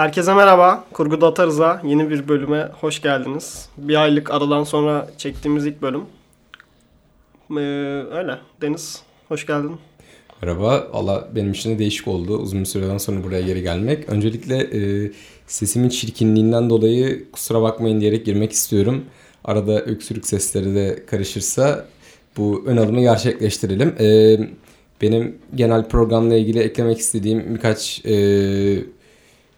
Herkese merhaba. Kurguda Atarız'a yeni bir bölüme hoş geldiniz. Bir aylık aradan sonra çektiğimiz ilk bölüm. Ee, öyle. Deniz, hoş geldin. Merhaba. Valla benim için de değişik oldu. Uzun bir süreden sonra buraya geri gelmek. Öncelikle e, sesimin çirkinliğinden dolayı kusura bakmayın diyerek girmek istiyorum. Arada öksürük sesleri de karışırsa bu ön alımı gerçekleştirelim. E, benim genel programla ilgili eklemek istediğim birkaç e,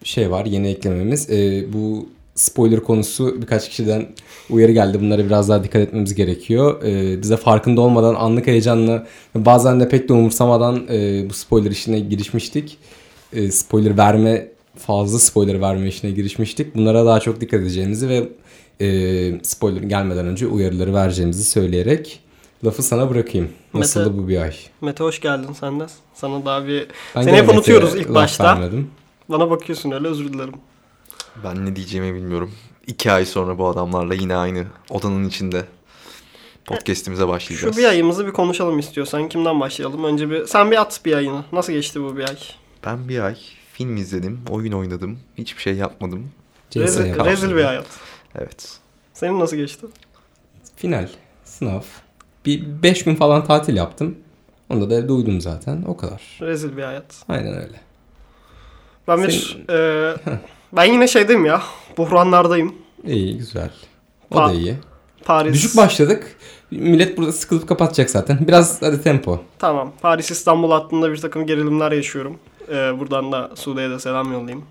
şey var yeni eklememiz. E, bu spoiler konusu birkaç kişiden uyarı geldi. Bunlara biraz daha dikkat etmemiz gerekiyor. E, bize farkında olmadan anlık heyecanla bazen de pek de umursamadan e, bu spoiler işine girişmiştik. E, spoiler verme fazla spoiler verme işine girişmiştik. Bunlara daha çok dikkat edeceğimizi ve e, spoiler gelmeden önce uyarıları vereceğimizi söyleyerek lafı sana bırakayım. Nasıldı Mete, bu bir ay? Mete hoş geldin sen de. Sana daha bir... Ben Seni hep unutuyoruz ilk başta. vermedim. Bana bakıyorsun öyle özür dilerim. Ben ne diyeceğimi bilmiyorum. İki ay sonra bu adamlarla yine aynı odanın içinde podcast'imize başlayacağız. Şu bir ayımızı bir konuşalım istiyorsan. Kimden başlayalım? Önce bir... Sen bir at bir ayını. Nasıl geçti bu bir ay? Ben bir ay film izledim, oyun oynadım, hiçbir şey yapmadım. Rezil, rezil bir hayat. Evet. Senin nasıl geçti? Final, sınav. Bir 5 gün falan tatil yaptım. Onda da evde uyudum zaten. O kadar. Rezil bir hayat. Aynen öyle. Ben bir... e, ben yine şeydeyim ya. Buhranlardayım. İyi, güzel. O Pa- da iyi. Paris. Düşük başladık. Millet burada sıkılıp kapatacak zaten. Biraz hadi tempo. Tamam. Paris İstanbul hattında bir takım gerilimler yaşıyorum. Ee, buradan da Sude'ye de selam yollayayım.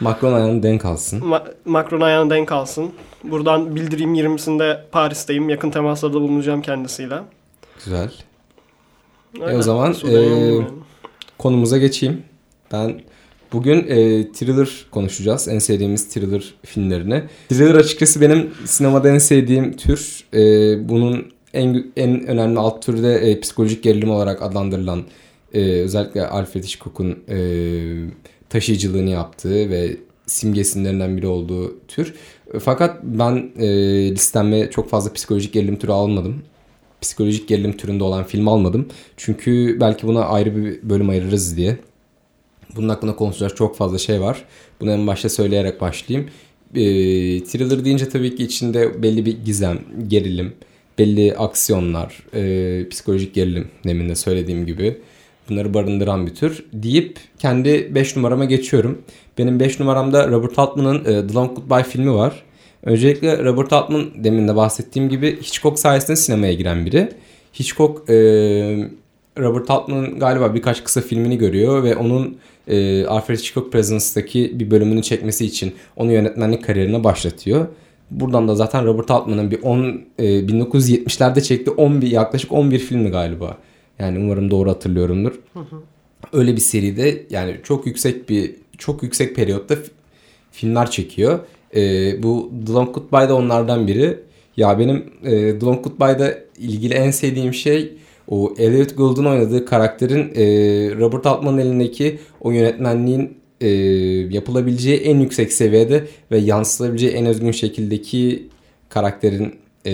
Macron ayağını denk alsın. Ma- Macron ayağına denk alsın. Buradan bildireyim 20'sinde Paris'teyim. Yakın temaslarda bulunacağım kendisiyle. Güzel. Öyle. o zaman, yani. Konumuza geçeyim. Ben bugün e, thriller konuşacağız. En sevdiğimiz thriller filmlerini. Thriller açıkçası benim sinemada en sevdiğim tür. E, bunun en en önemli alt türü de e, psikolojik gerilim olarak adlandırılan e, özellikle Alfred Hitchcock'un e, taşıyıcılığını yaptığı ve simge isimlerinden biri olduğu tür. Fakat ben e, listeme çok fazla psikolojik gerilim türü almadım. Psikolojik gerilim türünde olan film almadım. Çünkü belki buna ayrı bir bölüm ayırırız diye. Bunun hakkında konuşacak çok fazla şey var. Bunu en başta söyleyerek başlayayım. E, thriller deyince tabii ki içinde belli bir gizem, gerilim, belli aksiyonlar, e, psikolojik gerilim demin de söylediğim gibi bunları barındıran bir tür deyip kendi 5 numarama geçiyorum. Benim 5 numaramda Robert Altman'ın e, The Long Goodbye filmi var. Öncelikle Robert Altman demin de bahsettiğim gibi Hitchcock sayesinde sinemaya giren biri. Hitchcock e, Robert Altman'ın galiba birkaç kısa filmini görüyor ve onun e, Alfred Hitchcock Presence'daki bir bölümünü çekmesi için onu yönetmenlik kariyerine başlatıyor. Buradan da zaten Robert Altman'ın bir 10 e, 1970'lerde çektiği 11 yaklaşık 11 filmi galiba. Yani umarım doğru hatırlıyorumdur. Öyle bir seride yani çok yüksek bir çok yüksek periyotta filmler çekiyor. E, bu The Long Goodbye da onlardan biri. Ya benim e, The Long Goodbye'da ilgili en sevdiğim şey o Elliot Gould'un oynadığı karakterin e, Robert Altman'ın elindeki o yönetmenliğin e, yapılabileceği en yüksek seviyede ve yansıtabileceği en özgün şekildeki karakterin e,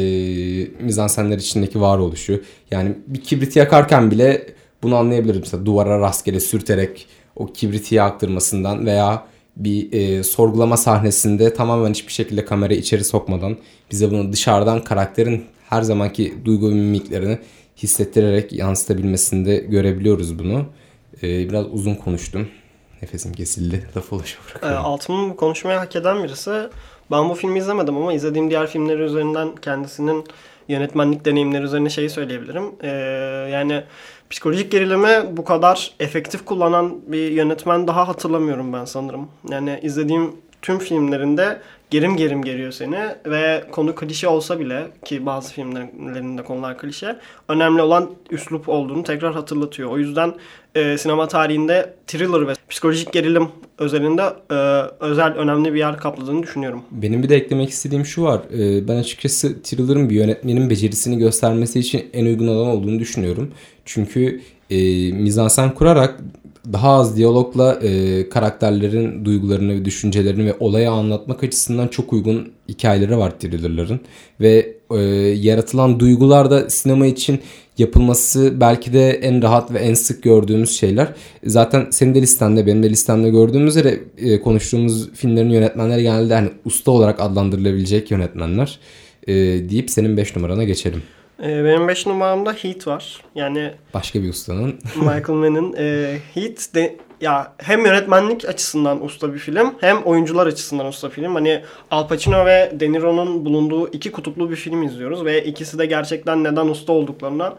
mizansenler içindeki varoluşu. Yani bir kibriti yakarken bile bunu anlayabilirim. Mesela duvara rastgele sürterek o kibriti yaktırmasından veya bir e, sorgulama sahnesinde tamamen hiçbir şekilde kamerayı içeri sokmadan bize bunu dışarıdan karakterin her zamanki duygu mimiklerini hissettirerek yansıtabilmesinde görebiliyoruz bunu. E, biraz uzun konuştum. Nefesim kesildi. Lafı ulaşa Ee, bırakıyorum. Altman'ın bu konuşmayı hak eden birisi. Ben bu filmi izlemedim ama izlediğim diğer filmleri üzerinden kendisinin yönetmenlik deneyimleri üzerine şeyi söyleyebilirim. Ee, yani psikolojik gerilimi bu kadar efektif kullanan bir yönetmen daha hatırlamıyorum ben sanırım. Yani izlediğim tüm filmlerinde gerim gerim geriyor seni ve konu klişe olsa bile ki bazı filmlerinde konular klişe önemli olan üslup olduğunu tekrar hatırlatıyor. O yüzden e, sinema tarihinde thriller ve psikolojik gerilim özelinde e, özel önemli bir yer kapladığını düşünüyorum. Benim bir de eklemek istediğim şu var. Ee, Ben açıkçası Thriller'ın bir yönetmenin becerisini göstermesi için en uygun alan olduğunu düşünüyorum. Çünkü e, mizansen kurarak daha az diyalogla e, karakterlerin duygularını ve düşüncelerini ve olaya anlatmak açısından çok uygun hikayeleri var thrillerların. Ve e, yaratılan duygular da sinema için yapılması belki de en rahat ve en sık gördüğümüz şeyler. Zaten senin de listende benim de listemde gördüğümüz üzere e, konuştuğumuz filmlerin yönetmenleri genelde hani usta olarak adlandırılabilecek yönetmenler e, deyip senin 5 numarana geçelim. Ee, benim 5 numaramda Heat var. Yani Başka bir ustanın. Michael Mann'in e, Heat de ya hem yönetmenlik açısından usta bir film hem oyuncular açısından usta film. Hani Al Pacino ve De Niro'nun bulunduğu iki kutuplu bir film izliyoruz ve ikisi de gerçekten neden usta olduklarına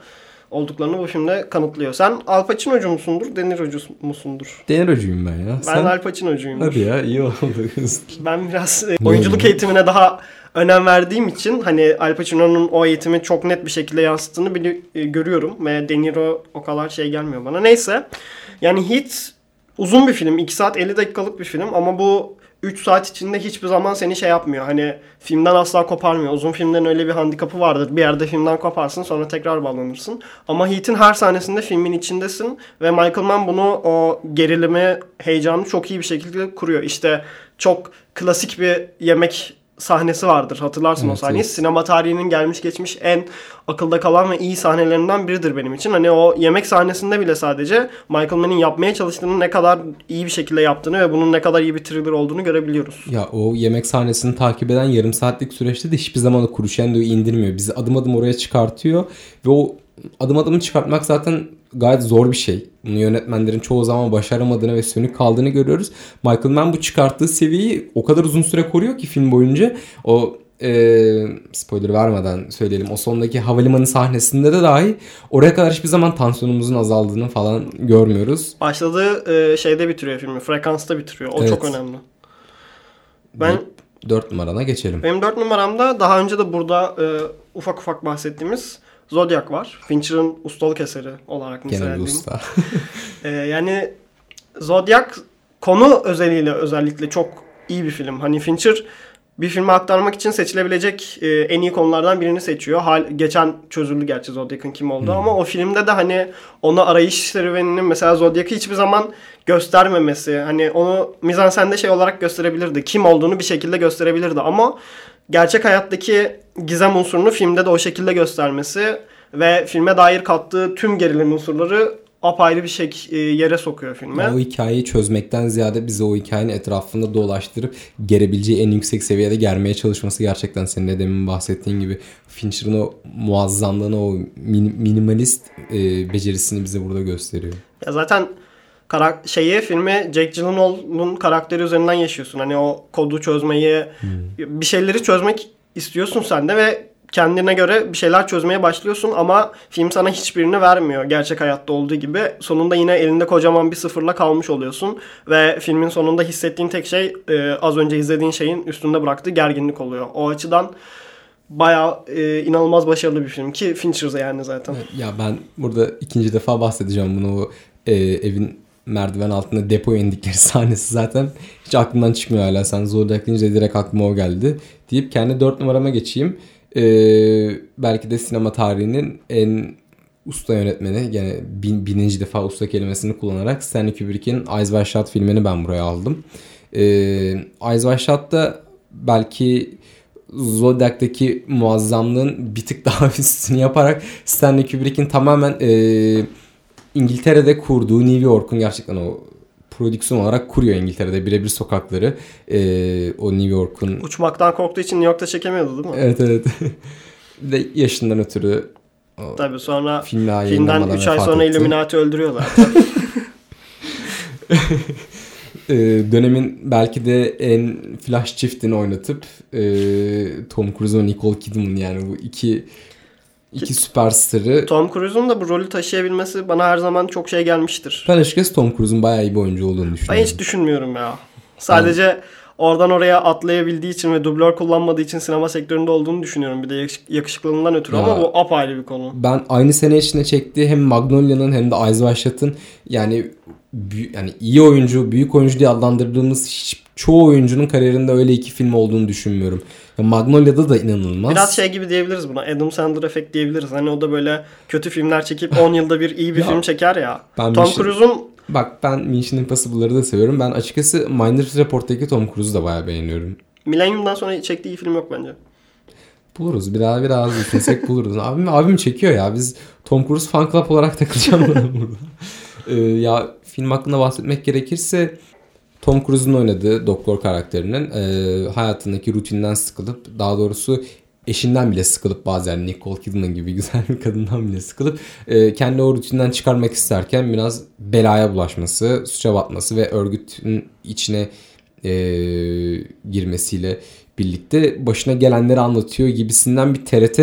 olduklarını bu filmde kanıtlıyor. Sen Al Pacino'cu musundur, De Niro'cu musundur? Denirocuyum ben ya. Ben Sen... Al Pacino'cuyum. Hadi ya iyi oldu. Ben biraz e, oyunculuk eğitimine daha önem verdiğim için hani Al Pacino'nun o eğitimi çok net bir şekilde yansıttığını bili- e, görüyorum ve De Niro o kadar şey gelmiyor bana. Neyse. Yani Heat uzun bir film. 2 saat 50 dakikalık bir film ama bu 3 saat içinde hiçbir zaman seni şey yapmıyor. Hani filmden asla koparmıyor. Uzun filmlerin öyle bir handikapı vardır. Bir yerde filmden koparsın sonra tekrar bağlanırsın. Ama Heat'in her sahnesinde filmin içindesin ve Michael Mann bunu o gerilimi, heyecanı çok iyi bir şekilde kuruyor. İşte çok klasik bir yemek sahnesi vardır. Hatırlarsın o Evet, sahneyi. evet. Sinema tarihinin gelmiş geçmiş en akılda kalan ve iyi sahnelerinden biridir benim için. Hani o yemek sahnesinde bile sadece Michael Mann'in yapmaya çalıştığını ne kadar iyi bir şekilde yaptığını ve bunun ne kadar iyi bir thriller olduğunu görebiliyoruz. Ya o yemek sahnesini takip eden yarım saatlik süreçte de hiçbir zaman o crescendo'yu indirmiyor. Bizi adım adım oraya çıkartıyor ve o adım adım çıkartmak zaten gayet zor bir şey. Bunu yönetmenlerin çoğu zaman başaramadığını ve sönük kaldığını görüyoruz. Michael Mann bu çıkarttığı seviyeyi o kadar uzun süre koruyor ki film boyunca. O e, spoiler vermeden söyleyelim. O sondaki havalimanı sahnesinde de dahi oraya kadar hiçbir zaman tansiyonumuzun azaldığını falan görmüyoruz. Başladığı e, şeyde bitiriyor filmi. Frekansta bitiriyor. O Evet. çok önemli. Ben 4 numarana geçelim. benim dört numaramda daha önce de burada e, ufak ufak bahsettiğimiz Zodiac var. Fincher'ın ustalık eseri olarak Gene bir nitelendiğim. usta. Ee, yani Zodiac konu özeliyle özellikle çok iyi bir film. Hani Fincher bir filme aktarmak için seçilebilecek e, en iyi konulardan birini seçiyor. Hal, geçen çözüldü gerçi Zodiac'ın kim olduğu ama o filmde de hani onu arayış serüveninin mesela Zodiac'ı hiçbir zaman göstermemesi. Hani onu mizansende şey olarak gösterebilirdi. Kim olduğunu bir şekilde gösterebilirdi ama gerçek hayattaki gizem unsurunu filmde de o şekilde göstermesi ve filme dair kattığı tüm gerilim unsurları apayrı bir şey yere sokuyor filme. O hikayeyi çözmekten ziyade bizi o hikayenin etrafında dolaştırıp gerebileceği en yüksek seviyede germeye çalışması gerçekten senin de demin bahsettiğin gibi Fincher'ın o muazzamlığını, o min- minimalist e, becerisini bize burada gösteriyor. Ya zaten karak şeyi filmi Jake Gyllenhaal'ın karakteri üzerinden yaşıyorsun. Hani o kodu çözmeyi, bir şeyleri çözmek istiyorsun sen de ve kendine göre bir şeyler çözmeye başlıyorsun ama film sana hiçbirini vermiyor gerçek hayatta olduğu gibi. Sonunda yine elinde kocaman bir sıfırla kalmış oluyorsun ve filmin sonunda hissettiğin tek şey e, az önce izlediğin şeyin üstünde bıraktığı gerginlik oluyor. O açıdan bayağı e, inanılmaz başarılı bir film ki Fincher'da yani zaten. Ya ben burada ikinci defa bahsedeceğim bunu o e, evin merdiven altında depoya indikleri sahnesi zaten hiç aklımdan çıkmıyor hala. Sen Zodiac deyince direkt aklıma o geldi. Deyip kendi dört numarama geçeyim. E, belki de sinema tarihinin en usta yönetmeni yani bin, bininci defa usta kelimesini kullanarak Stanley Kubrick'in Eyes Wide Shut filmini ben buraya aldım. E, Eyes Wide Shut'ta belki Zodiac'taki muazzamlığın bir tık daha üstünü yaparak Stanley Kubrick'in tamamen e, İngiltere'de kurduğu New York'un gerçekten o prodüksiyon olarak kuruyor İngiltere'de birebir sokakları. E, o New York'un Uçmaktan korktuğu için New York'ta çekemiyordu değil mi? evet evet ve yaşından ötürü Tabii sonra filmden yayınlanmadan 3 ay sonra etti. Illuminati öldürüyor zaten. e, dönemin belki de en flash çiftini oynatıp e, Tom Cruise ve Nicole Kidman yani bu iki iki süperstarı Tom Cruise'un da bu rolü taşıyabilmesi bana her zaman çok şey gelmiştir. ben açıkçası Tom Cruise'un bayağı iyi bir oyuncu olduğunu Ben düşünüyorum. hiç düşünmüyorum ya. Sadece oradan oraya atlayabildiği için ve dublör kullanmadığı için sinema sektöründe olduğunu düşünüyorum. Bir de yakış- yakışıklılığından ötürü Ya. ama bu apayrı bir konu. Ben aynı sene içinde çektiği hem Magnolia'nın hem de Eyes Wide Shut'ın yani yani iyi oyuncu, büyük oyuncu diye adlandırdığımız hiç, çoğu oyuncunun kariyerinde öyle iki film olduğunu düşünmüyorum. Ya Magnolia'da da inanılmaz. Biraz şey gibi diyebiliriz buna. Adam Sandler efekt diyebiliriz. Hani o da böyle kötü filmler çekip 10 yılda bir iyi bir Ya, film çeker ya. ben Tom şey- Cruise'un Bak ben Mission Impossible'ları da seviyorum. Ben açıkçası Minority Report'taki Tom Cruise'u da bayağı beğeniyorum. Millennium'dan sonra çektiği iyi film yok bence. Buluruz. Bir daha biraz düşünsek buluruz. Abim, abim çekiyor ya. Biz Tom Cruise fan club olarak takılacağım burada. Ee, ya film hakkında bahsetmek gerekirse Tom Cruise'un oynadığı doktor karakterinin e, hayatındaki rutinden sıkılıp daha doğrusu eşinden bile sıkılıp bazen Nicole Kidman gibi güzel bir kadından bile sıkılıp e, kendi o rutinden çıkarmak isterken biraz belaya bulaşması, suça batması ve örgütün içine e, girmesiyle birlikte başına gelenleri anlatıyor gibisinden bir TRT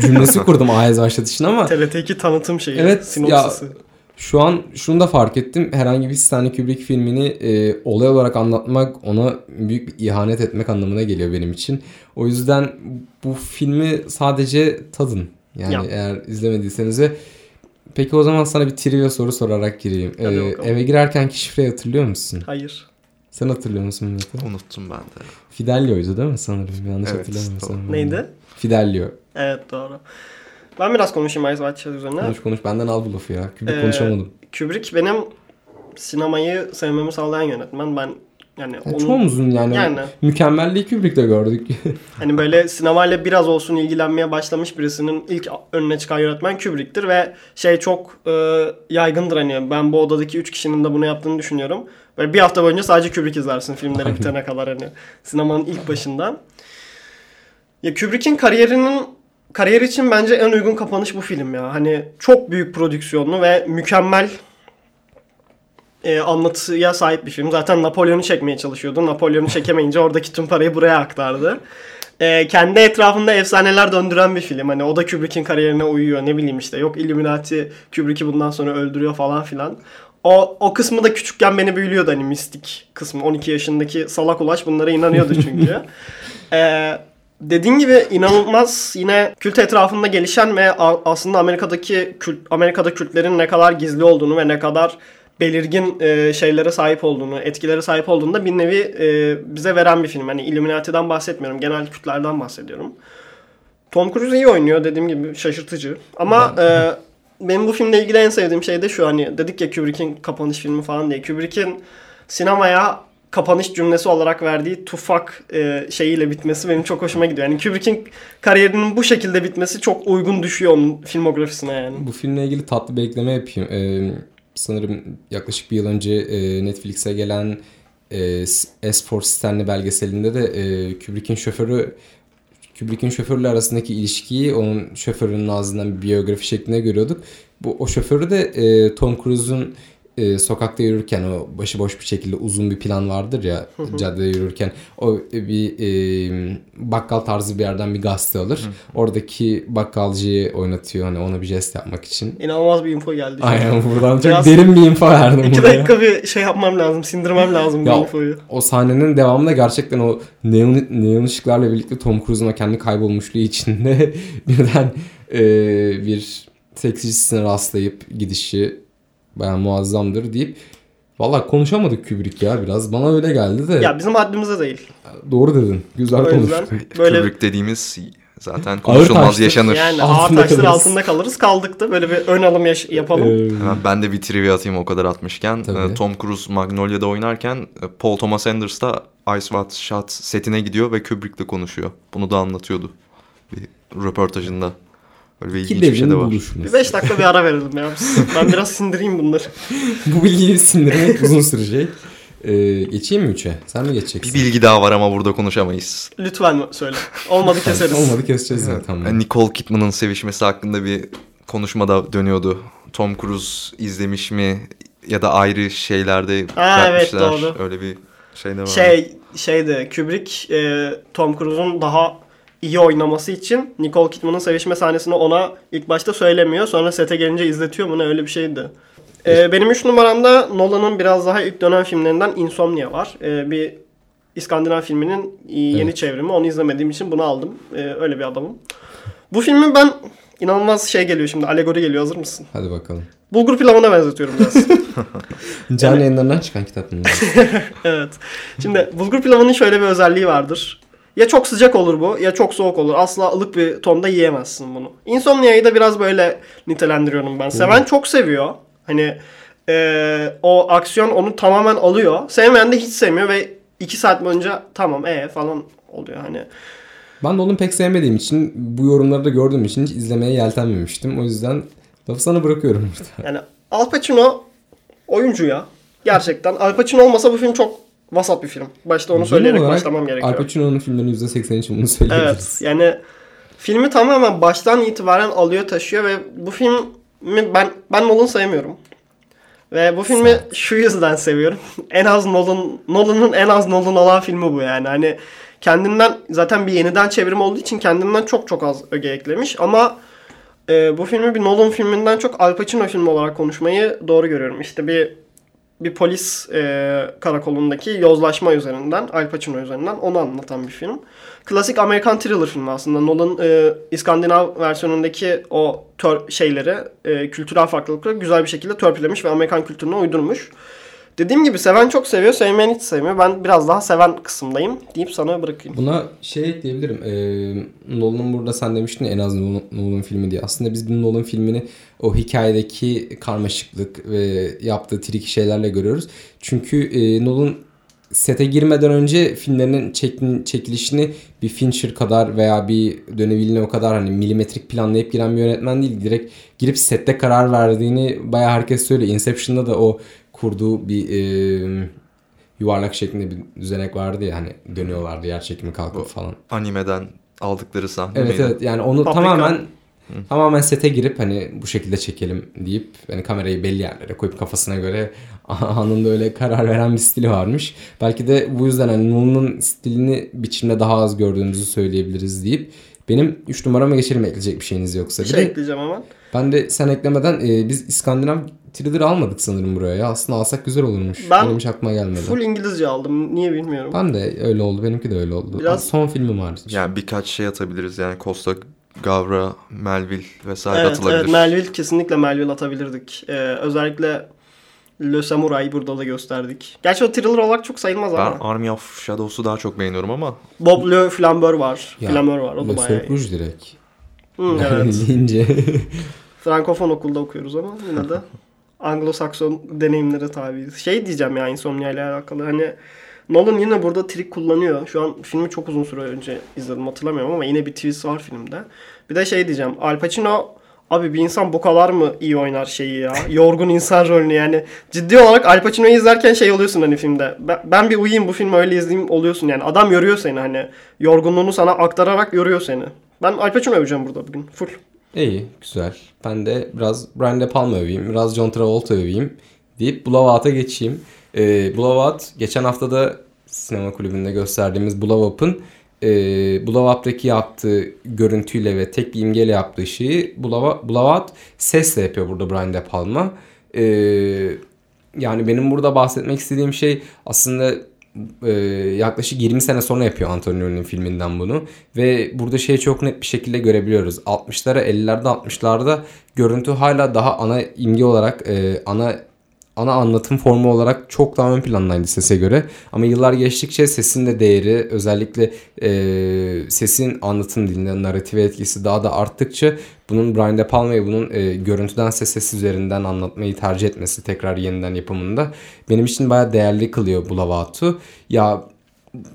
cümlesi kurdum Ayaz başlatışın ama TRT2 tanıtım şeyi. Evet, sinopsisi. Şu an şunu da fark ettim. Herhangi bir Stanley Kubrick filmini e, olay olarak anlatmak ona büyük bir ihanet etmek anlamına geliyor benim için. O yüzden bu filmi sadece tadın. Yani Ya. eğer izlemediyseniz de Peki o zaman sana bir trivia soru sorarak gireyim. Ee, eve girerkenki şifreyi hatırlıyor musun? Hayır. Sen hatırlıyor musun Mete? Unuttum ben de. Fidelio'ydu değil mi sanırım? Yanlış Evet, hatırlamıyorsam. Neydi? Fidelio. Evet doğru. Ben biraz konuşayım Eyes Wide Shut üzerine. Konuş konuş benden al bu lafı ya. Kubrick Ee, konuşamadım. Kubrick benim sinemayı sevmemi sağlayan yönetmen. Ben yani Ya onun çoğumuzun yani, Yani. mükemmelliği Kubrick'te gördük. hani böyle sinemayla biraz olsun ilgilenmeye başlamış birisinin ilk önüne çıkan yönetmen Kubrick'tir ve şey çok e, yaygındır hani ben bu odadaki 3 kişinin de bunu yaptığını düşünüyorum. Böyle bir hafta boyunca sadece Kubrick izlersin filmleri bitene kadar hani sinemanın ilk başından. Ya Kubrick'in kariyerinin kariyer için bence en uygun kapanış bu film ya. Hani çok büyük prodüksiyonlu ve mükemmel e, anlatıya sahip bir film. Zaten Napolyon'u çekmeye çalışıyordu. Napolyon'u çekemeyince oradaki tüm parayı buraya aktardı. E, kendi etrafında efsaneler döndüren bir film. Hani o da Kubrick'in kariyerine uyuyor. Ne bileyim işte yok Illuminati Kubrick'i bundan sonra öldürüyor falan filan. O, o kısmı da küçükken beni büyülüyordu hani mistik kısmı. 12 yaşındaki salak ulaş bunlara inanıyordu çünkü. Ee, dediğin gibi inanılmaz yine kült etrafında gelişen ve aslında Amerika'daki kült, Amerika'da kültlerin ne kadar gizli olduğunu ve ne kadar belirgin e, şeylere sahip olduğunu, etkilere sahip olduğunu da bir nevi e, bize veren bir film. Hani Illuminati'den bahsetmiyorum, genel kültlerden bahsediyorum. Tom Cruise iyi oynuyor dediğim gibi şaşırtıcı. Ama e, benim bu filmle ilgili en sevdiğim şey de şu hani dedik ya Kubrick'in kapanış filmi falan diye. Kubrick'in sinemaya kapanış cümlesi olarak verdiği tufak e, şeyiyle bitmesi benim çok hoşuma gidiyor. Yani Kubrick'in kariyerinin bu şekilde bitmesi çok uygun düşüyor onun filmografisine yani. Bu filmle ilgili tatlı bir ekleme yapayım. Ee, sanırım yaklaşık bir yıl önce e, Netflix'e gelen e, S for Stanley belgeselinde de e, Kubrick'in şoförü Kubrick'in şoförle arasındaki ilişkiyi onun şoförünün ağzından bir biyografi şeklinde görüyorduk. Bu o şoförü de e, Tom Cruise'un e, sokakta yürürken o başıboş bir şekilde uzun bir plan vardır ya caddede yürürken o e, bir e, bakkal tarzı bir yerden bir gazete alır. Oradaki bakkalcıyı oynatıyor hani ona bir jest yapmak için. İnanılmaz bir info geldi. Aynen buradan çok Biraz- derin bir info verdim İki buraya. dakika bir şey yapmam lazım, sindirmem lazım bu Ya, infoyu. O sahnenin devamında gerçekten o neon, neon ışıklarla birlikte Tom Cruise'un o kendi kaybolmuşluğu içinde birden e, bir seksistisine rastlayıp gidişi baya muazzamdır deyip Valla konuşamadık Kubrick ya biraz. Bana öyle geldi de. Ya bizim haddimize değil. Doğru dedin. Güzel konuştuk. böyle Kubrick dediğimiz zaten konuşulmaz yaşanır. yani Altında ağır taşlar kalırız. altında kalırız. Kaldık da böyle bir ön alım yaş- yapalım. Ee, Hemen ben de bir trivia atayım o kadar atmışken. Tabii. Ee, Tom Cruise Magnolia'da oynarken e, Paul Thomas Anderson da Ice White Shot setine gidiyor ve Kubrick'le konuşuyor. Bunu da anlatıyordu bir röportajında. Öyle bir iki ilginç bir şey de var. Bir buluşması. 5 dakika bir ara verelim ya. Ben biraz sindireyim bunları. Bu bilgiyi sindirmek uzun sürecek. Ee, geçeyim mi 3'e? Sen mi geçeceksin? Bir bilgi daha var ama burada konuşamayız. Lütfen söyle. Olmadı keseriz. Olmadı keseceğiz tamam. Yani Nicole Kidman'ın sevişmesi hakkında bir konuşma da dönüyordu. Tom Cruise izlemiş mi ya da ayrı şeylerde Ha, evet, doğru. Öyle bir şey de var. Şey şeydi Kubrick e, Tom Cruise'un daha iyi oynaması için Nicole Kidman'ın sevişme sahnesini ona ilk başta söylemiyor. Sonra sete gelince izletiyor mu ne öyle bir şeydi. E, benim 3 numaramda Nolan'ın biraz daha ilk dönem filmlerinden Insomnia var. E, bir İskandinav filminin yeni Evet. çevrimi. Onu izlemediğim için bunu aldım. E, öyle bir adamım. Bu filmi ben inanılmaz şey geliyor şimdi. Alegori geliyor. Hazır mısın? Hadi bakalım. Bulgur pilavına benzetiyorum biraz. Can yayınlarından çıkan kitap mı? Evet. Şimdi bulgur pilavının şöyle bir özelliği vardır. Ya çok sıcak olur bu ya çok soğuk olur. Asla ılık bir tonda yiyemezsin bunu. Insomnia'yı da biraz böyle nitelendiriyorum ben. Seven çok seviyor. Hani e, o aksiyon onu tamamen alıyor. Sevmeyen de hiç sevmiyor ve iki saat boyunca tamam e falan oluyor hani. Ben Nolan'ı pek sevmediğim için bu yorumları da gördüğüm için hiç izlemeye yeltenmemiştim. O yüzden lafı sana bırakıyorum burada. Yani Al Pacino oyuncu ya. Gerçekten. Al Pacino olmasa bu film çok vasat bir film. Başta onu Genel söyleyerek olarak başlamam gerekiyor. Al Pacino'nun filmlerinin %80 için bunu söyleyebiliriz. Evet yani filmi tamamen baştan itibaren alıyor taşıyor ve bu filmi ben ben Nolan sevmiyorum. Ve bu filmi şu yüzden seviyorum. en az Nolan Nolan'ın en az Nolan olan filmi bu yani. Hani kendinden zaten bir yeniden çevrim olduğu için kendinden çok çok az öge eklemiş ama e, bu filmi bir Nolan filminden çok Al Pacino filmi olarak konuşmayı doğru görüyorum. İşte bir bir polis e, karakolundaki yozlaşma üzerinden, Al Pacino üzerinden onu anlatan bir film. Klasik Amerikan thriller filmi aslında. Nolan e, İskandinav versiyonundaki o tör şeyleri, e, kültürel farklılıkları güzel bir şekilde törpülemiş ve Amerikan kültürüne uydurmuş. Dediğim gibi seven çok seviyor, sevmeyen hiç sevmiyor. Ben biraz daha seven kısımdayım deyip sana bırakayım. Buna şey ekleyebilirim. Ee, Nolan'ın burada sen demiştin ya en az Nolan, Nolan filmi diye. Aslında biz bir Nolan filmini o hikayedeki karmaşıklık ve yaptığı trik şeylerle görüyoruz. Çünkü e, Nolan sete girmeden önce filmlerinin çekin, çekilişini bir Fincher kadar veya bir Denis o kadar hani milimetrik planlayıp giren bir yönetmen değil. Direkt girip sette karar verdiğini bayağı herkes söylüyor. Inception'da da o kurduğu bir e, yuvarlak şeklinde bir düzenek vardı ya hani dönüyorlardı yer çekimi kalkıp Bu- falan. Animeden aldıkları sahne Evet miydi? evet yani onu Paprika. tamamen tamamen sete girip hani bu şekilde çekelim deyip hani kamerayı belli yerlere koyup kafasına göre anında öyle karar veren bir stili varmış. Belki de bu yüzden hani Nolan'ın stilini biçimde daha az gördüğümüzü söyleyebiliriz deyip benim 3 numarama geçelim ekleyecek bir şeyiniz yoksa. Bir şey de ekleyeceğim hemen. Ben de sen eklemeden e, biz İskandinav thriller almadık sanırım buraya ya. Aslında alsak güzel olurmuş. Ben Benim hiç aklıma gelmedi. Full İngilizce aldım. Niye bilmiyorum. Ben de öyle oldu. Benimki de öyle oldu. Biraz- Son filmim vardı. Yani birkaç şey atabiliriz. Yani Costa Gavra, Melville vesaire Evet, atılabilir. evet Melville kesinlikle Melville atabilirdik. Ee, özellikle Le Samurai'yi burada da gösterdik. Gerçi o thriller olarak çok sayılmaz Ben ama. Army of Shadows'u daha çok beğeniyorum ama Bob Le Flambeur var. Ya, Flambeur var. O da Le bayağı iyi. Rouge direkt. Hı, evet. Deyince. Frankofon okulda okuyoruz ama yine de Anglo-Sakson deneyimlere tabiiz. Şey diyeceğim ya Insomnia ile alakalı. Hani Nolan yine burada trik kullanıyor. Şu an filmi çok uzun süre önce izledim hatırlamıyorum ama yine bir twist var filmde. Bir de şey diyeceğim. Al Pacino Abi bir insan bu kadar mı iyi oynar şeyi ya? Yorgun insan rolünü yani. Ciddi olarak Al Pacino'yu izlerken şey oluyorsun hani filmde. Ben, ben bir uyuyayım bu filmi öyle izleyeyim oluyorsun yani. Adam yoruyor seni hani. Yorgunluğunu sana aktararak yoruyor seni. Ben Al Pacino öveceğim burada bugün. Full. İyi, güzel. Ben de biraz Brian De Palma öveyim, biraz John Travolta öveyim deyip Blowout'a geçeyim. Ee, Blowout geçen hafta da sinema kulübünde gösterdiğimiz Blow Up'ın e, Blowout'taki yaptığı görüntüyle ve tek bir imgeyle yaptığı şeyi Blowout sesle yapıyor burada Brian De Palma. Ee, yani benim burada bahsetmek istediğim şey aslında e, yaklaşık 20 sene sonra yapıyor Antonioni'nin filminden bunu. Ve burada şeyi çok net bir şekilde görebiliyoruz. 60'lara 50'lerde 60'larda görüntü hala daha ana imge olarak e, ana ana anlatım formu olarak çok daha ön plandaydı sese göre. Ama yıllar geçtikçe sesin de değeri özellikle e, sesin anlatım dilinde narrative etkisi daha da arttıkça bunun Brian De Palma'yı bunun e, görüntüden ses ses üzerinden anlatmayı tercih etmesi tekrar yeniden yapımında benim için bayağı değerli kılıyor Blowout'u. Ya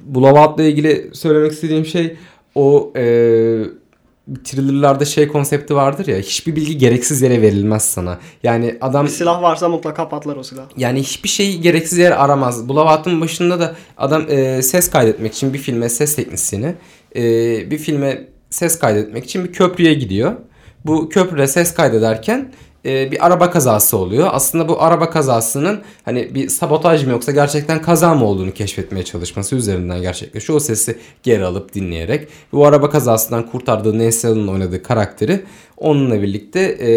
Blowout'la ilgili söylemek istediğim şey o e, thrillerlarda şey konsepti vardır ya hiçbir bilgi gereksiz yere verilmez sana. Yani adam Bir silah varsa mutlaka patlar o silah. yani hiçbir şeyi gereksiz yere aramaz. Blowout'un başında da adam e, ses kaydetmek için bir filme ses teknisyeni e, bir filme ses kaydetmek için bir köprüye gidiyor. Bu köprüde ses kaydederken e, bir araba kazası oluyor. Aslında bu araba kazasının hani bir sabotaj mı yoksa gerçekten kaza mı olduğunu keşfetmeye çalışması üzerinden gerçekleşiyor. O sesi geri alıp dinleyerek. Bu araba kazasından kurtardığı Allen'ın oynadığı karakteri onunla birlikte e,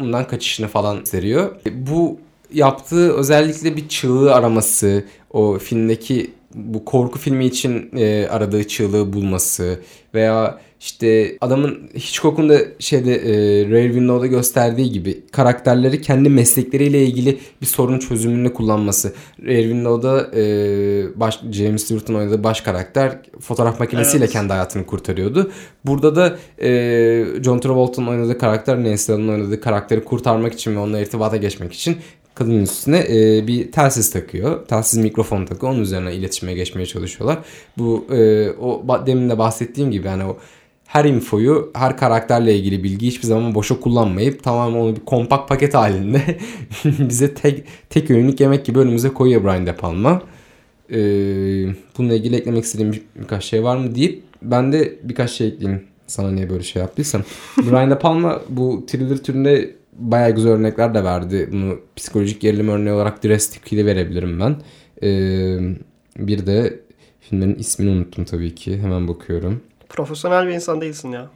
bundan kaçışını falan gösteriyor. E, Bu yaptığı özellikle bir çığlığı araması, o filmdeki bu korku filmi için e, aradığı çığlığı bulması veya işte adamın Hitchcock'un da şeyde e, Rear Window'da gösterdiği gibi karakterleri kendi meslekleriyle ilgili bir sorun çözümünü kullanması. Rear Window'da e, baş, James Stewart'ın oynadığı baş karakter fotoğraf makinesiyle Evet. kendi hayatını kurtarıyordu. Burada da e, John Travolta'nın oynadığı karakter Nancy Allen'ın oynadığı karakteri kurtarmak için ve onunla irtibata geçmek için kadının üstüne e, bir telsiz takıyor. Telsiz mikrofon takıyor. Onun üzerine iletişime geçmeye çalışıyorlar. Bu e, o demin de bahsettiğim gibi yani o her infoyu, her karakterle ilgili bilgi hiçbir zaman boşa kullanmayıp tamamen onu bir kompakt paket halinde bize tek tek öğünlük yemek gibi önümüze koyuyor Brian De Palma. Ee, bununla ilgili eklemek istediğim bir- birkaç şey var mı deyip ben de birkaç şey ekleyeyim. Sana niye böyle şey yaptıysam. Brian De Palma bu thriller türünde bayağı güzel örnekler de verdi. Bunu psikolojik gerilim örneği olarak Dress ile verebilirim ben. Ee, bir de filmlerin ismini unuttum tabii ki. Hemen bakıyorum. Profesyonel bir insan değilsin ya.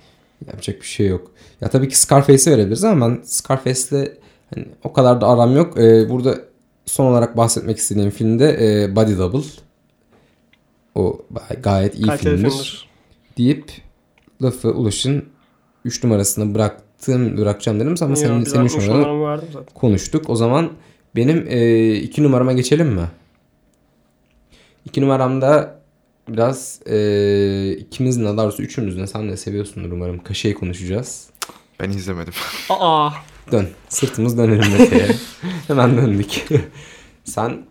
Yapacak bir şey yok. Ya tabii ki Scarface'i verebiliriz ama ben Scarface'le hani o kadar da aram yok. Ee, burada son olarak bahsetmek istediğim filmde e, Body Double. O gayet iyi Kaliteli filmdir. filmdir. Deyip lafı Ulaş'ın 3 numarasını bıraktım, bırakacağım dedim ama senin, senin 3 60 numaranı konuştuk. O zaman benim 2 numarama geçelim mi? 2 numaramda biraz e, ikimizin daha doğrusu üçümüzün de sen de seviyorsundur umarım. Kaşeyi konuşacağız. Ben izlemedim. Aa, Dön. Sırtımız dönelim Mete'ye. Hemen döndük. Sen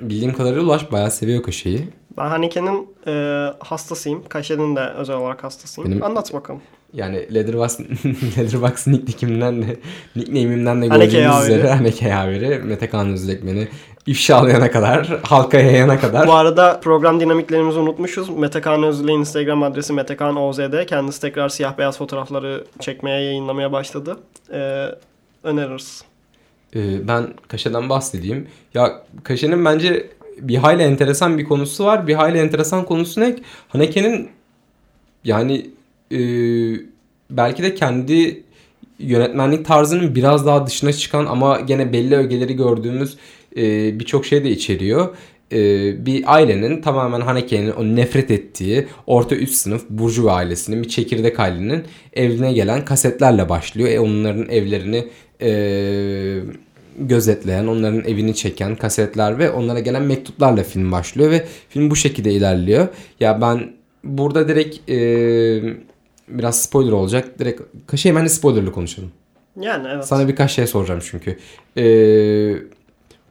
bildiğim kadarıyla Ulaş bayağı seviyor Kaşeyi. ben Haneke'nin e, hastasıyım. Kaşe'nin de özel olarak hastasıyım. Benim- Anlat bakalım. Yani Leatherbox, Leatherbox nickname'imden de nickname'imden de gördüğünüz üzere Haneke yaveri. Mete Kaan Özlek beni ifşalayana kadar, halka yayana kadar. Bu arada program dinamiklerimizi unutmuşuz. Metekan Özlü'nün Instagram adresi Metekan OZ'de. Kendisi tekrar siyah beyaz fotoğrafları çekmeye, yayınlamaya başladı. Ee, öneririz. Ee, ben Kaşe'den bahsedeyim. Ya Kaşe'nin bence bir hayli enteresan bir konusu var. Bir hayli enteresan konusu ne? Haneke'nin yani e, belki de kendi yönetmenlik tarzının biraz daha dışına çıkan ama gene belli ögeleri gördüğümüz e, birçok şey de içeriyor. E, bir ailenin tamamen Haneke'nin o nefret ettiği orta üst sınıf Burjuva ailesinin bir çekirdek ailenin evine gelen kasetlerle başlıyor. E, onların evlerini e, gözetleyen, onların evini çeken kasetler ve onlara gelen mektuplarla film başlıyor ve film bu şekilde ilerliyor. Ya ben burada direkt e, biraz spoiler olacak. Direkt kaşı hemen de spoilerlı konuşalım. Yani evet. Sana birkaç şey soracağım çünkü. E,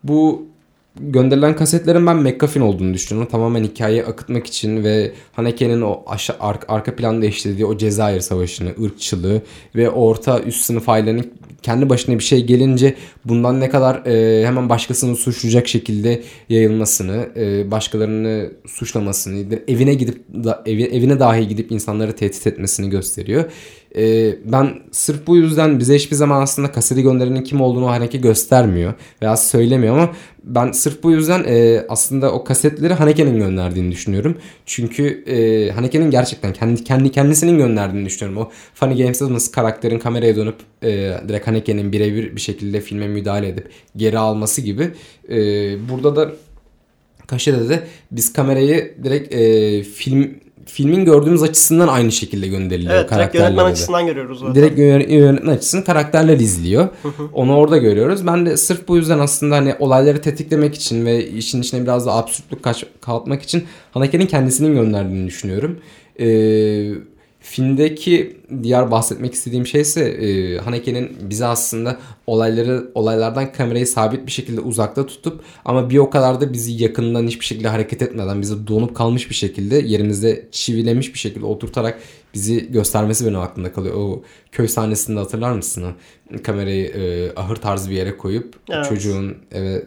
bu gönderilen kasetlerin ben McGuffin olduğunu düşünüyorum. Tamamen hikayeyi akıtmak için ve Haneke'nin o aşağı, arka, arka planda işlediği o Cezayir Savaşı'nı, ırkçılığı ve orta üst sınıf ailenin kendi başına bir şey gelince bundan ne kadar e, hemen başkasını suçlayacak şekilde yayılmasını, e, başkalarını suçlamasını, evine gidip da, evi, evine dahi gidip insanları tehdit etmesini gösteriyor. E, ben sırf bu yüzden bize hiçbir zaman aslında kaseti gönderenin kim olduğunu Haneke göstermiyor veya söylemiyor ama ben sırf bu yüzden e, aslında o kasetleri Haneke'nin gönderdiğini düşünüyorum. Çünkü e, Haneke'nin gerçekten kendi kendi kendisinin gönderdiğini düşünüyorum. O Funny Games'de nasıl karakterin kameraya dönüp e, direkt Haneke'nin birebir bir şekilde filme müdahale edip geri alması gibi. E, burada da Kaşe'de de biz kamerayı direkt e, film filmin gördüğümüz açısından aynı şekilde gönderiliyor evet direkt karakterlere yönetmen de. açısından görüyoruz zaten. Direkt yön- yönetmen açısından karakterler izliyor. Onu orada görüyoruz. Ben de sırf bu yüzden aslında hani olayları tetiklemek için ve işin içine biraz da absürtlük kaç- katmak için Haneke'nin kendisinin gönderdiğini düşünüyorum. Ee, filmdeki diğer bahsetmek istediğim şey ise e, Haneke'nin bize aslında olayları olaylardan kamerayı sabit bir şekilde uzakta tutup ama bir o kadar da bizi yakından hiçbir şekilde hareket etmeden bizi donup kalmış bir şekilde yerimizde çivilemiş bir şekilde oturtarak bizi göstermesi benim aklımda kalıyor. O köy sahnesinde hatırlar mısın? Kamerayı e, ahır tarzı bir yere koyup Evet. çocuğun eve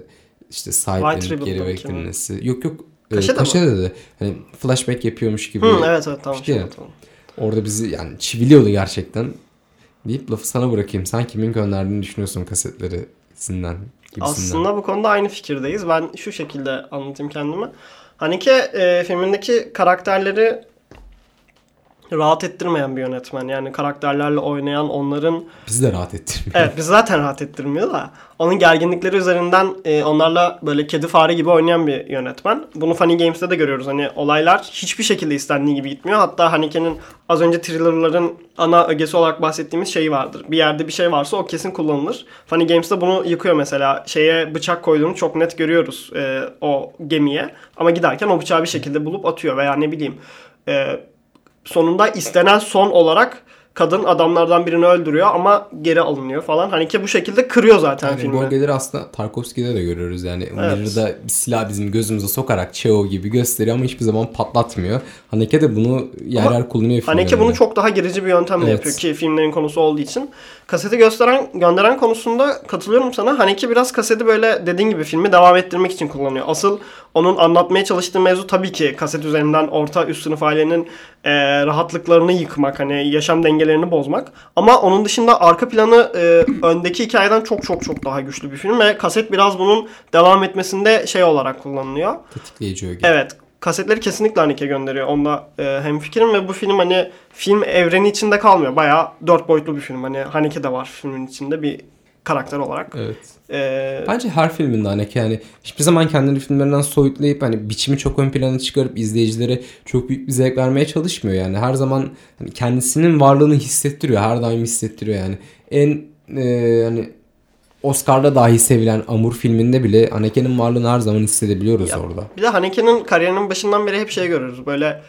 işte sahiplenip geri beklenmesi. Yok yok. E, Kaşe'de mi? Kaşe'de de. Hani flashback yapıyormuş gibi. Hı, evet evet tamam. İşte şimdi tamam. Orada bizi yani çiviliyordu gerçekten. Deyip lafı sana bırakayım. Sen kimin gönderdiğini düşünüyorsun kasetleri sinden gibisinden. Aslında bu konuda aynı fikirdeyiz. Ben şu şekilde anlatayım kendimi. Haneke e, filmindeki karakterleri rahat ettirmeyen bir yönetmen. Yani karakterlerle oynayan onların Bizi de rahat ettirmiyor. Evet biz zaten rahat ettirmiyor da onun gerginlikleri üzerinden e, onlarla böyle kedi fare gibi oynayan bir yönetmen. Bunu Funny Games'te de görüyoruz. Hani olaylar hiçbir şekilde istendiği gibi gitmiyor. Hatta Haneke'nin az önce thrillerların ana ögesi olarak bahsettiğimiz şeyi vardır. Bir yerde bir şey varsa o kesin kullanılır. Funny Games'te bunu yıkıyor mesela. Şeye bıçak koyduğunu çok net görüyoruz e, o gemiye. Ama giderken o bıçağı bir şekilde bulup atıyor veya ne bileyim e, sonunda istenen son olarak kadın adamlardan birini öldürüyor ama geri alınıyor falan. Haneke bu şekilde kırıyor zaten Yani filmi. bölgeleri aslında Tarkovski'de de görüyoruz yani. Evet. Mirror'da bir silah bizim gözümüze sokarak Cheo gibi gösteriyor ama hiçbir zaman patlatmıyor. Haneke de bunu yer Ama yer kullanıyor Haneke bunu çok daha girici bir yöntemle Evet. yapıyor ki filmlerin konusu olduğu için. Kaseti gösteren, gönderen konusunda katılıyorum sana. Haneke biraz kaseti böyle dediğin gibi filmi devam ettirmek için kullanıyor. Asıl onun anlatmaya çalıştığı mevzu tabii ki kaset üzerinden orta üst sınıf ailenin e, rahatlıklarını yıkmak, hani yaşam dengelerini bozmak. Ama onun dışında arka planı e, öndeki hikayeden çok çok çok daha güçlü bir film ve kaset biraz bunun devam etmesinde şey olarak kullanılıyor. Tetikleyici öge. Evet. Kasetleri kesinlikle Haneke gönderiyor. Onda e, hem fikrim ve bu film hani film evreni içinde kalmıyor. Bayağı dört boyutlu bir film. Hani Haneke de var filmin içinde bir karakter olarak. Evet. E, Bence her filminde Haneke yani hiçbir zaman kendini filmlerinden soyutlayıp hani biçimi çok ön plana çıkarıp izleyicilere çok büyük bir zevk vermeye çalışmıyor yani. Her zaman hani kendisinin varlığını hissettiriyor. Her daim hissettiriyor yani. En e, hani Oscar'da dahi sevilen Amur filminde bile Haneke'nin varlığını her zaman hissedebiliyoruz Ya, orada. bir de Haneke'nin kariyerinin başından beri hep şey görüyoruz. Böyle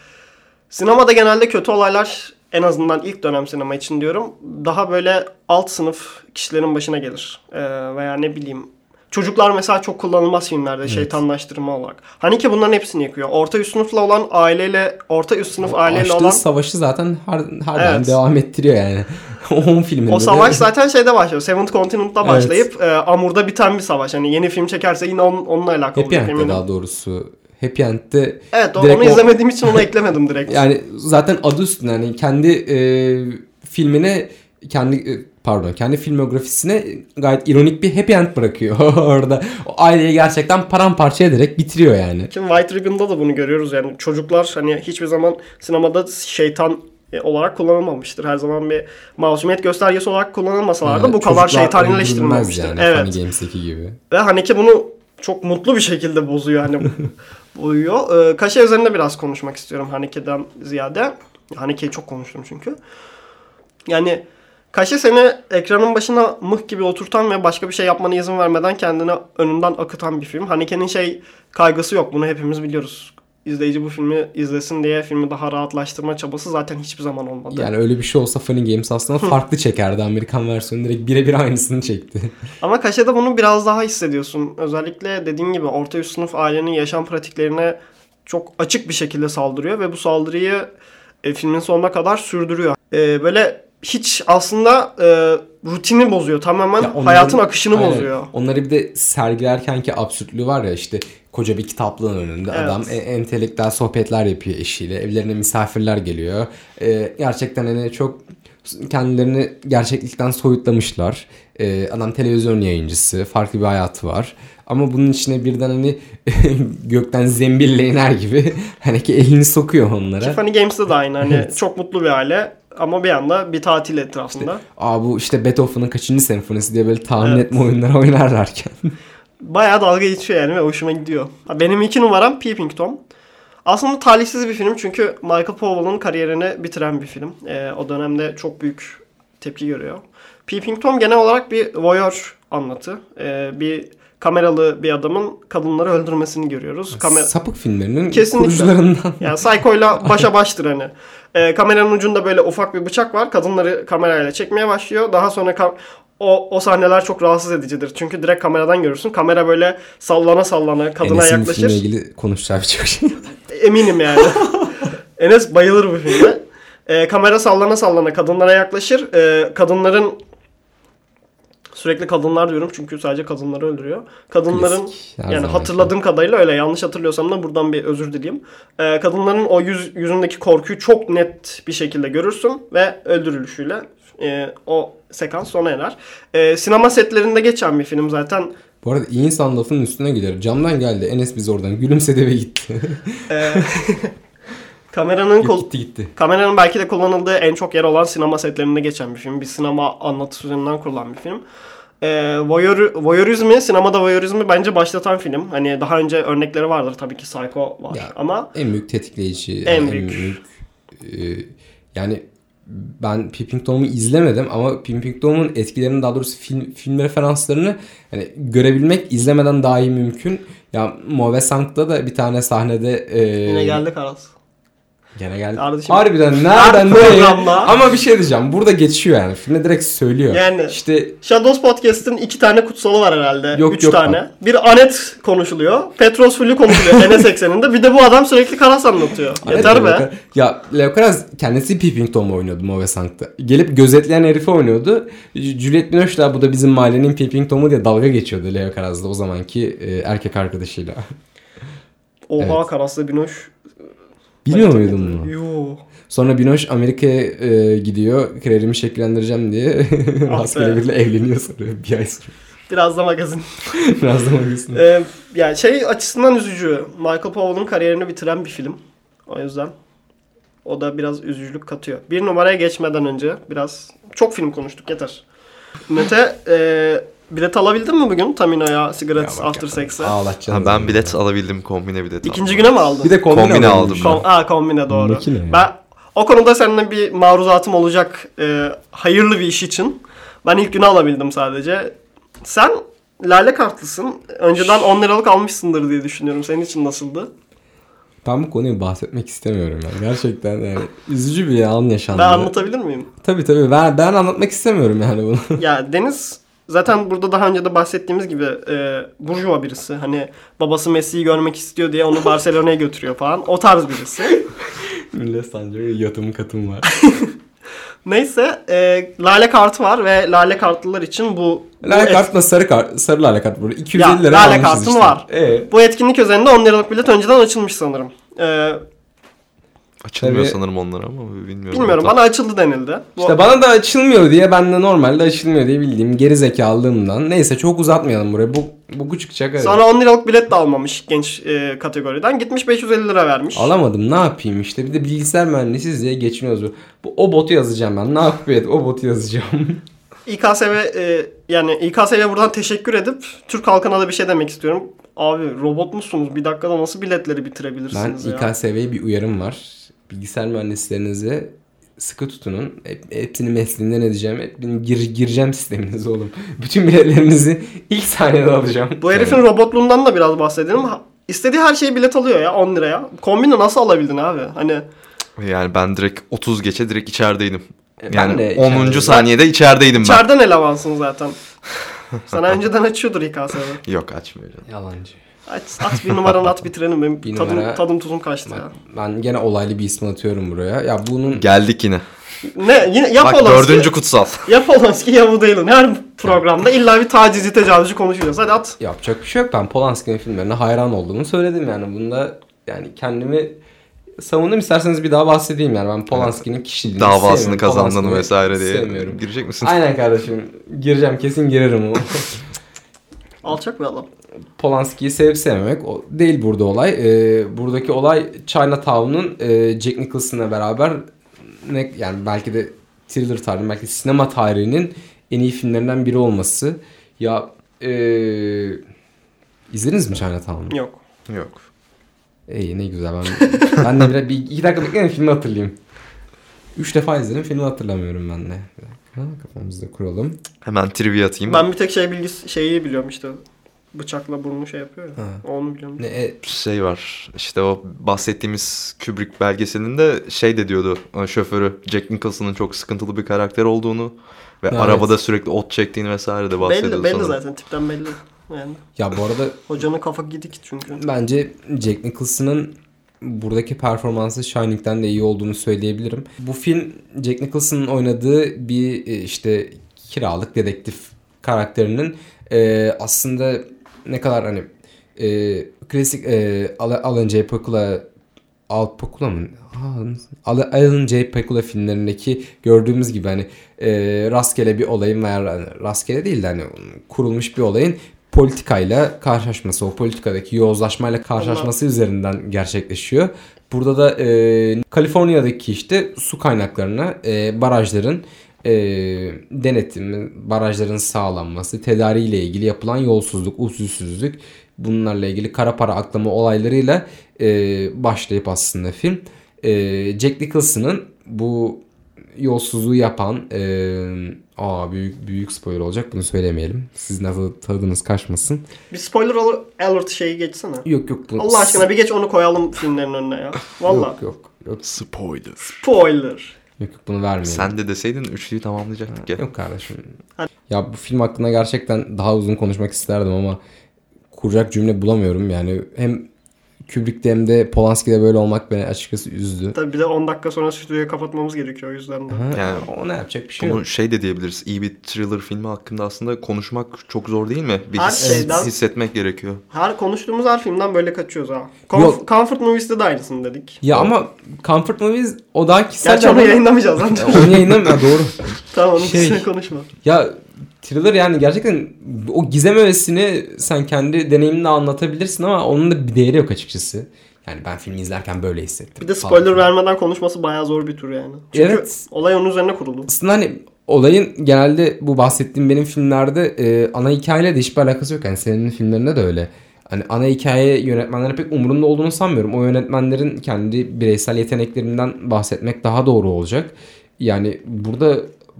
sinemada genelde kötü olaylar en azından ilk dönem sinema için diyorum. Daha böyle alt sınıf kişilerin başına gelir. E, veya ne bileyim Çocuklar mesela çok kullanılmaz filmlerde şeytanlaştırma olarak. Haneke bunların hepsini yakıyor. Orta üst sınıfla olan aileyle, orta üst sınıf aileyle Açtığı olan savaşı zaten her, her daim Evet. devam ettiriyor yani. 10 filminde O de- savaş zaten şeyde başlıyor. Seventh Continent'ta Evet. başlayıp e, Amur'da biten bir savaş. Hani yeni film çekerse yine onun, onunla alakalı End'de eminim. daha doğrusu. Happy End'de Evet onu o- izlemediğim için onu eklemedim direkt. Yani zaten adı üstünde yani kendi e, filmine kendi e, pardon kendi filmografisine gayet ironik bir happy end bırakıyor orada. O aileyi gerçekten paramparça ederek bitiriyor yani. Şimdi White Ribbon'da da bunu görüyoruz yani. Çocuklar hani hiçbir zaman sinemada şeytan e, olarak kullanılmamıştır. Her zaman bir masumiyet göstergesi olarak kullanılmasalar da Yani bu kadar şeytanileştirilmemiştir. yani evet. Funny Games'teki gibi. Ve Haneke bunu çok mutlu bir şekilde bozuyor hani bozuyor. Ee, kaşe üzerinde biraz konuşmak istiyorum Haneke'den ziyade. Haneke'yi çok konuştum çünkü. Yani kaşe seni ekranın başına mıh gibi oturtan ve başka bir şey yapmana izin vermeden kendini önünden akıtan bir film. Haneke'nin şey kaygısı yok. Bunu hepimiz biliyoruz. İzleyici bu filmi izlesin diye filmi daha rahatlaştırma çabası zaten hiçbir zaman olmadı. Yani öyle bir şey olsa Funny Games aslında farklı çekerdi. Amerikan versiyonu direkt birebir aynısını çekti. Ama kaşede bunu biraz daha hissediyorsun. Özellikle dediğin gibi orta üst sınıf ailenin yaşam pratiklerine çok açık bir şekilde saldırıyor ve bu saldırıyı e, filmin sonuna kadar sürdürüyor. E, böyle hiç aslında e, rutini bozuyor. Tamamen Ya onların- hayatın akışını Aynen. bozuyor. Onları bir de sergilerkenki absürtlüğü var ya işte koca bir kitaplığın önünde Evet. adam e- entelektüel sohbetler yapıyor eşiyle. Evlerine misafirler geliyor. E, gerçekten hani çok kendilerini gerçeklikten soyutlamışlar. E, adam televizyon yayıncısı, farklı bir hayatı var. Ama bunun içine birden hani gökten zembille iner gibi hani ki elini sokuyor onlara. Ki Funny Games'te de aynı. Hani Evet. çok mutlu bir aile ama bir anda bir tatil etrafında. Aa bu işte Beethoven'ın kaçıncı senfonisi diye böyle tahmin Evet. etme oyunları oynarlarken. Bayağı dalga geçiyor yani ve hoşuma gidiyor. Benim iki numaram Peeping Tom. Aslında talihsiz bir film çünkü Michael Powell'ın kariyerini bitiren bir film. Ee, o dönemde çok büyük tepki görüyor. Peeping Tom genel olarak bir voyeur anlatı. Ee, bir kameralı bir adamın kadınları öldürmesini görüyoruz. Kamer Sapık filmlerinin Kesinlikle. kurucularından. yani Psycho'yla başa baştır hani. Ee, kameranın ucunda böyle ufak bir bıçak var. Kadınları kamerayla çekmeye başlıyor. Daha sonra o, o sahneler çok rahatsız edicidir. Çünkü direkt kameradan görürsün. Kamera böyle sallana sallana kadına Enes'in yaklaşır. filmle ilgili konuşacağı birçok şey. Eminim yani. Enes bayılır bu filme. Ee, kamera sallana sallana kadınlara yaklaşır. Ee, kadınların sürekli kadınlar diyorum çünkü sadece kadınları öldürüyor. Kadınların Klasik, yani hatırladığım kadarıyla öyle yanlış hatırlıyorsam da buradan bir özür dileyeyim. Ee, kadınların o yüz, yüzündeki korkuyu çok net bir şekilde görürsün ve öldürülüşüyle e, o sekans sona erer. Ee, sinema setlerinde geçen bir film zaten. Bu arada iyi insan lafının üstüne gider. Camdan geldi. Enes biz oradan gülümsedi ve gitti. Kameranın kol- gitti gitti. Kameranın belki de kullanıldığı en çok yer olan sinema setlerinde geçen bir film. Bir sinema anlatısı üzerinden kurulan bir film. Ee, voyeur, voyeurizmi, sinemada voyeurizmi bence başlatan film. Hani daha önce örnekleri vardır tabii ki Psycho var Ya, ama En büyük tetikleyici. En yani büyük. e, yani ben Peeping Tom'u izlemedim ama Peeping Tom'un etkilerini daha doğrusu film, film referanslarını hani görebilmek izlemeden daha iyi mümkün. Ya Move Sank'ta da bir tane sahnede e, yine geldik Aras. Gene geldi. Kardeşim, Harbiden nereden nereye? Ama bir şey diyeceğim. Burada geçiyor yani. Filmde direkt söylüyor. Yani- işte Shadows Podcast'ın iki tane kutsalı var herhalde. Yok, Üç yok tane. lan. Bir Anet konuşuluyor. Petros Fully konuşuluyor NS ekseninde. Bir de bu adam sürekli Karas anlatıyor. Yeter be. Leo- Ya Leo Karas kendisi Peeping Tom'u oynuyordu Move Sank'ta. Gelip gözetleyen herifi oynuyordu. Juliet Binoche da bu da bizim mahallenin Peeping Tom'u diye dalga geçiyordu Leo Karas'la o zamanki e, erkek arkadaşıyla. Oha Evet. Karas'la Binoş. Bilmiyor muydun bunu? Yoo. Sonra Binoche Amerika'ya e, gidiyor. Kariyerimi şekillendireceğim diye Ah rastgele biriyle evleniyor sonra bir ay sonra. Biraz da magazin. Biraz da magazin. Ee, yani şey açısından üzücü. Michael Powell'ın kariyerini bitiren bir film. O yüzden o da biraz üzücülük katıyor. Bir numaraya geçmeden önce biraz çok film konuştuk yeter. Mete e, bilet alabildin mi bugün Tamino'ya Cigarettes After Sex'e? Ağlatacaksın. Ha, ben bilet ya. alabildim kombine bilet. İkinci aldım. güne mi aldın? Bir de kombine, Kombine aldım. aldım Kom- Aa kombine doğru. Makine ya. Ben o konuda seninle bir maruzatım olacak e, hayırlı bir iş için. Ben ilk günü alabildim sadece. Sen lale kartlısın. Önceden 10 liralık almışsındır diye düşünüyorum. Senin için nasıldı? Ben bu konuyu bahsetmek istemiyorum yani. Gerçekten yani üzücü bir an yaşandı. Ben anlatabilir miyim? Tabii tabii ben, ben anlatmak istemiyorum yani bunu. ya Deniz zaten burada daha önce de bahsettiğimiz gibi e, burjuva birisi. Hani babası Messi'yi görmek istiyor diye onu Barcelona'ya götürüyor falan. O tarz birisi. Millet sancı yatım katım var. Neyse e, lale kartı var ve lale kartlılar için bu Lale bu kartla sarı kart, sarı lale kart burada. 250 Ya, lira lale kartın işte. var. Ee, Bu etkinlik özelinde 10 liralık bilet önceden açılmış sanırım. Ee, Açılmıyor Tabii. sanırım onlar ama bilmiyorum. bilmiyorum Hatta- bana açıldı denildi. Bu, işte bana da açılmıyor diye ben de normalde açılmıyor diye bildiğim geri zekalığımdan. Neyse çok uzatmayalım burayı. Bu, bu çıkacak. evet. Sonra 10 liralık bilet de almamış genç e, kategoriden. Gitmiş 550 lira vermiş. Alamadım ne yapayım işte bir de bilgisayar mühendisiyiz diye geçiniyoruz. bu. Bu, o botu yazacağım ben ne yapayım o botu yazacağım. İKSV e, yani İKSV'ye buradan teşekkür edip Türk halkına da bir şey demek istiyorum. Abi robot musunuz? Bir dakikada nasıl biletleri ben bitirebilirsiniz ya? İKSV'ye bir uyarım var. Bilgisayar mühendislerinize sıkı tutunun. Hep, hepsini mesleğinden edeceğim. Hepsini gir, gireceğim sisteminize oğlum. Bütün biletlerinizi ilk saniyede alacağım. Bu herifin robotluğundan da biraz bahsedelim. İstediği her şeyi bilet alıyor ya 10 liraya. Kombini nasıl alabildin abi? Hani Yani ben direkt 30 geçe direkt içerideydim. Ben Yani de 10. içerideydim. saniyede içerideydim ben. içeriden elemansın zaten. Sana önceden açıyordur İKSV. Yok açmıyor. canım. Yalancı. Aç, at bir numaranı at bitirelim. Benim Bir tadım, numara- tadım tuzum kaçtı ya. Ben gene olaylı bir isim atıyorum buraya. Ya bunun Geldik yine. Ne? Yine ya Bak Polanski, dördüncü kutsal. ya Polanski ya bu değilin. Her programda illa bir tacizi tecavüzcü konuşuyoruz. Hadi at. yapacak bir şey yok. Ben Polanski'nin filmlerine hayran olduğumu söyledim yani. Bunda yani kendimi savundum. isterseniz bir daha bahsedeyim yani. Ben Polanski'nin kişiliğini Davasını sevmiyorum. kazandığını vesaire diye. Sevmiyorum. Girecek misin? Aynen kardeşim. Gireceğim kesin girerim o. Alçak bir adam. Polanski'yi sevip sevmemek o değil burada olay. Ee, buradaki olay Chinatown'un e, Jack Nicholson'la beraber ne yani belki de thriller tarihi belki sinema tarihinin en iyi filmlerinden biri olması. Ya e, izlediniz mi Chinatown'u? Yok. Yok. İyi ne güzel ben ben de bir, bir iki dakika bekleyin filmi hatırlayayım. Üç defa izledim filmi hatırlamıyorum ben de. Bir dakika kafamızda kuralım. Hemen trivia atayım. Ben bir tek şey bilgisi şeyi biliyorum işte. Bıçakla burnunu şey yapıyor ya. Ha. Onu biliyorum. Ne, e, şey var. İşte o bahsettiğimiz Kubrick belgeselinde şey de diyordu o şoförü Jack Nicholson'ın çok sıkıntılı bir karakter olduğunu ve Evet. arabada sürekli ot çektiğini vesaire de bahsediyordu Belli, belli sanırım. zaten tipten belli. Yani ya bu arada hocanın kafa gidik çünkü. Bence Jack Nicholson'ın buradaki performansı Shining'den de iyi olduğunu söyleyebilirim. Bu film Jack Nicholson'ın oynadığı bir e, işte kiralık dedektif karakterinin e, aslında ne kadar hani e, klasik e, Al- Alan J. Pakula Al Pakula mı? Alan J. Pakula filmlerindeki gördüğümüz gibi hani e, rastgele bir olayın veya hani rastgele değil de hani kurulmuş bir olayın politikayla karşılaşması, o politikadaki yozlaşmayla karşılaşması üzerinden gerçekleşiyor. Burada da e, Kaliforniya'daki işte su kaynaklarına e, barajların e, denetimi, barajların sağlanması, tedariğiyle ilgili yapılan yolsuzluk, usulsüzlük bunlarla ilgili kara para aklama olaylarıyla e, başlayıp aslında film e, Jack Nicholson'ın bu yolsuzluğu yapan e, aa büyük büyük spoiler olacak bunu söylemeyelim. Sizin nasıl tadınız kaçmasın. Bir spoiler alert şeyi geçsene. Yok yok. Bu, Allah aşkına bir geç onu koyalım filmlerin önüne ya. Valla. Yok yok. Yok Spoiler. Spoiler. Yok, yok bunu vermeyelim. Sen de deseydin üçlüyü tamamlayacaktık ya. Yok kardeşim. Hadi. Ya bu film hakkında gerçekten daha uzun konuşmak isterdim ama kuracak cümle bulamıyorum. Yani hem Kubrick'te hem de Polanski'de böyle olmak beni açıkçası üzdü. Tabii bir de 10 dakika sonra stüdyoyu kapatmamız gerekiyor o yüzden de. Ha, Yani ona yapacak bir şey yok. Bunu şey de diyebiliriz. İyi bir thriller filmi hakkında aslında konuşmak çok zor değil mi? Bir Her his- şeyden- hissetmek gerekiyor. Her konuştuğumuz her filmden böyle kaçıyoruz ha. Comf- Yok. Comfort Movies'te de aynısını dedik. Ya ama Comfort Movies o daha kişisel. Gerçi onu ama- yayınlamayacağız. Onu yayınlamıyor doğru. tamam onun Şey- üstüne konuşma. Ya thriller yani gerçekten o gizem öğesini sen kendi deneyiminle anlatabilirsin ama onun da bir değeri yok açıkçası. Yani ben filmi izlerken böyle hissettim. Bir de falan. spoiler vermeden konuşması bayağı zor bir tür yani. Çünkü Evet. olay onun üzerine kuruldu. Aslında hani olayın genelde bu bahsettiğim benim filmlerde e, ana hikayeyle de hiçbir alakası yok. Yani senin filmlerinde de öyle. Hani ana hikaye yönetmenlerin pek umurunda olduğunu sanmıyorum. O yönetmenlerin kendi bireysel yeteneklerinden bahsetmek daha doğru olacak. Yani burada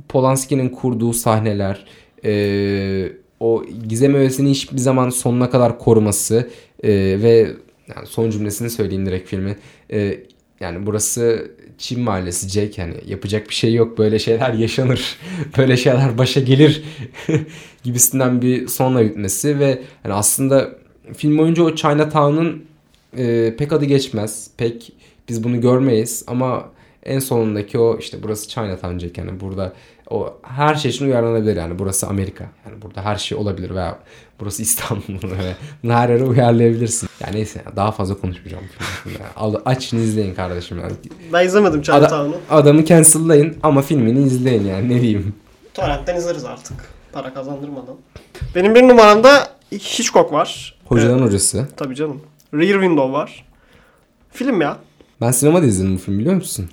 Polanski'nin kurduğu sahneler, e, o gizem öğesini hiçbir zaman sonuna kadar koruması e, ve yani son cümlesini söyleyeyim direkt filmi. E, yani burası Çin mahallesi Jack yani yapacak bir şey yok böyle şeyler yaşanır böyle şeyler başa gelir gibisinden bir sonla bitmesi ve yani aslında film boyunca o Chinatown'un e, pek adı geçmez pek biz bunu görmeyiz ama en sonundaki o işte burası Chinatown Jack yani burada o her şey için uyarlanabilir yani burası Amerika yani burada her şey olabilir veya burası İstanbul bunu her yere uyarlayabilirsin. Yani neyse daha fazla konuşmayacağım. Al, açın izleyin kardeşim yani. Ben izlemedim Chinatown'u. adamı cancel'layın ama filmini izleyin yani ne diyeyim. Torrent'ten izleriz artık. Para kazandırmadan. Benim bir numaramda Hitchcock var. Hocadan Evet, hocası. tabii canım. Rear Window var. Film ya. Ben sinemada izledim bu filmi biliyor musun?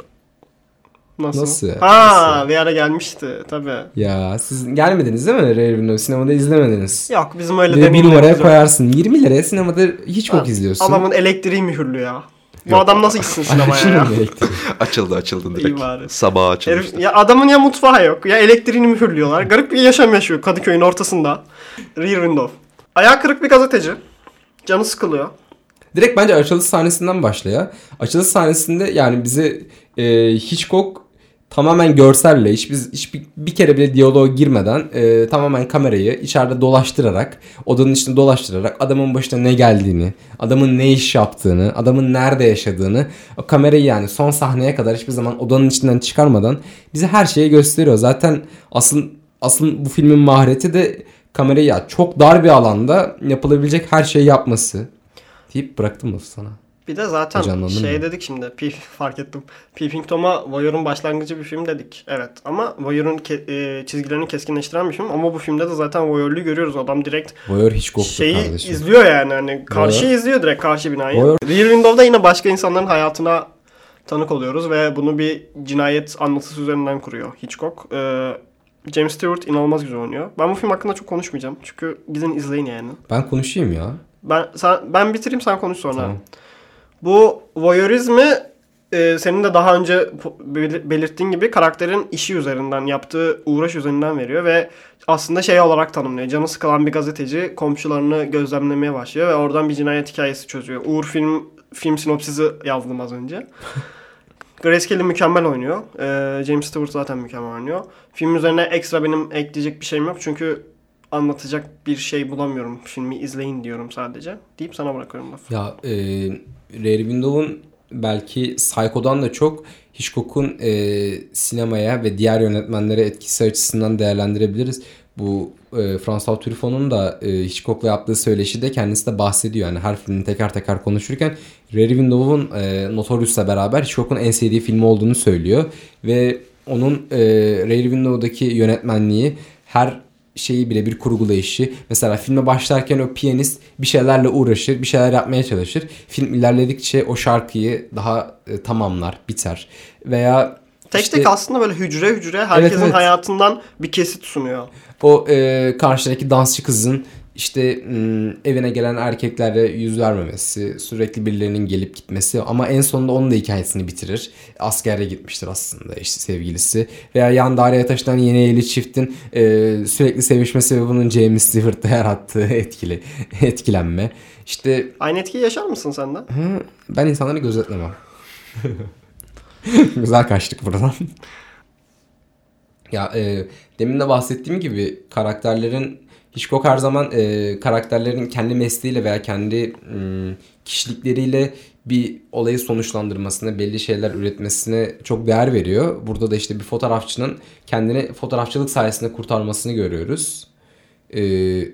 Nasıl? Nasıl? Ha Nasıl? bir ara gelmişti tabii. Ya siz gelmediniz değil mi Rear Window? Sinemada izlemediniz. Yok bizim öyle de bir numaraya koyarsın. 20 liraya sinemada hiç çok izliyorsun. Adamın elektriği mühürlü ya. Bu Yok. adam nasıl gitsin sinemaya ya? Açıldı açıldı direkt. İyi bari. Sabah. Herif, ya adamın ya mutfağı yok ya elektriğini mühürlüyorlar. Garip bir yaşam yaşıyor Kadıköy'ün ortasında. Rear Window. Ayağı kırık bir gazeteci. Canı sıkılıyor. Direkt bence açılış sahnesinden başla ya. Açılış sahnesinde yani bize e, Hitchcock tamamen görselle hiç biz hiçbir bir kere bile diyaloğa girmeden e, tamamen kamerayı içeride dolaştırarak odanın içinde dolaştırarak adamın başına ne geldiğini, adamın ne iş yaptığını, adamın nerede yaşadığını o kamerayı yani son sahneye kadar hiçbir zaman odanın içinden çıkarmadan bize her şeyi gösteriyor. Zaten asıl asıl bu filmin mahareti de kamerayı ya çok dar bir alanda yapılabilecek her şeyi yapması deyip bıraktım lafı sana. Bir de zaten şey mı? dedik şimdi Peep, fark ettim. Peeping Tom'a Voyeur'un başlangıcı bir film dedik. Evet ama Voyeur'un ke- e, çizgilerini keskinleştiren bir film ama bu filmde de zaten Voyeur'lü görüyoruz. Adam direkt Voyeur hiç koktu şeyi kardeşim. izliyor yani hani karşı Voyeur- izliyor direkt karşı binayı. Voyeur- Rear Window'da yine başka insanların hayatına tanık oluyoruz ve bunu bir cinayet anlatısı üzerinden kuruyor Hitchcock. Ee, James Stewart inanılmaz güzel oynuyor. Ben bu film hakkında çok konuşmayacağım. Çünkü gidin izleyin yani. Ben konuşayım ya. Ben sen ben bitireyim sen konuş sonra. Tamam. Bu voyeurizmi e, senin de daha önce belirttiğin gibi karakterin işi üzerinden yaptığı uğraş üzerinden veriyor ve aslında şey olarak tanımlıyor. Canı sıkılan bir gazeteci komşularını gözlemlemeye başlıyor ve oradan bir cinayet hikayesi çözüyor. Uğur film film sinopsisi yazdım az önce. Grace Kelly mükemmel oynuyor. Ee, James Stewart zaten mükemmel oynuyor. Film üzerine ekstra benim ekleyecek bir şeyim yok çünkü anlatacak bir şey bulamıyorum. Filmi izleyin diyorum sadece. Deyip sana bırakıyorum lafı. Ya e, Rear Window'un belki Psycho'dan da çok Hitchcock'un e, sinemaya ve diğer yönetmenlere etkisi açısından değerlendirebiliriz. Bu e, François Truffaut'un da e, Hitchcock'la yaptığı söyleşide kendisi de bahsediyor. Yani her filmi teker teker konuşurken Rear Window'un e, Notorious'la beraber Hitchcock'un en sevdiği filmi olduğunu söylüyor. Ve onun e, Rear Window'daki yönetmenliği her şeyi bile bir kurgulayışı. Mesela filme başlarken o piyanist bir şeylerle uğraşır, bir şeyler yapmaya çalışır. Film ilerledikçe o şarkıyı daha e, tamamlar, biter. Veya Tek işte tek aslında böyle hücre hücre herkesin evet. hayatından bir kesit sunuyor. o e, karşıdaki dansçı kızın işte evine gelen erkeklerle yüz vermemesi, sürekli birilerinin gelip gitmesi ama en sonunda onun da hikayesini bitirir. Askere gitmiştir aslında işte sevgilisi. Veya yan daireye taşınan yeni evli çiftin e, sürekli sevişmesi ve bunun James Stewart'ta yarattığı etkili etkilenme. İşte Aynı etkiyi yaşar mısın sen de? Hı, ben insanları gözetlemem. Güzel kaçtık buradan. ya e, demin de bahsettiğim gibi karakterlerin Hitchcock her zaman e, karakterlerin kendi mesleğiyle veya kendi m, kişilikleriyle bir olayı sonuçlandırmasına, belli şeyler üretmesine çok değer veriyor. Burada da işte bir fotoğrafçının kendini fotoğrafçılık sayesinde kurtarmasını görüyoruz. E,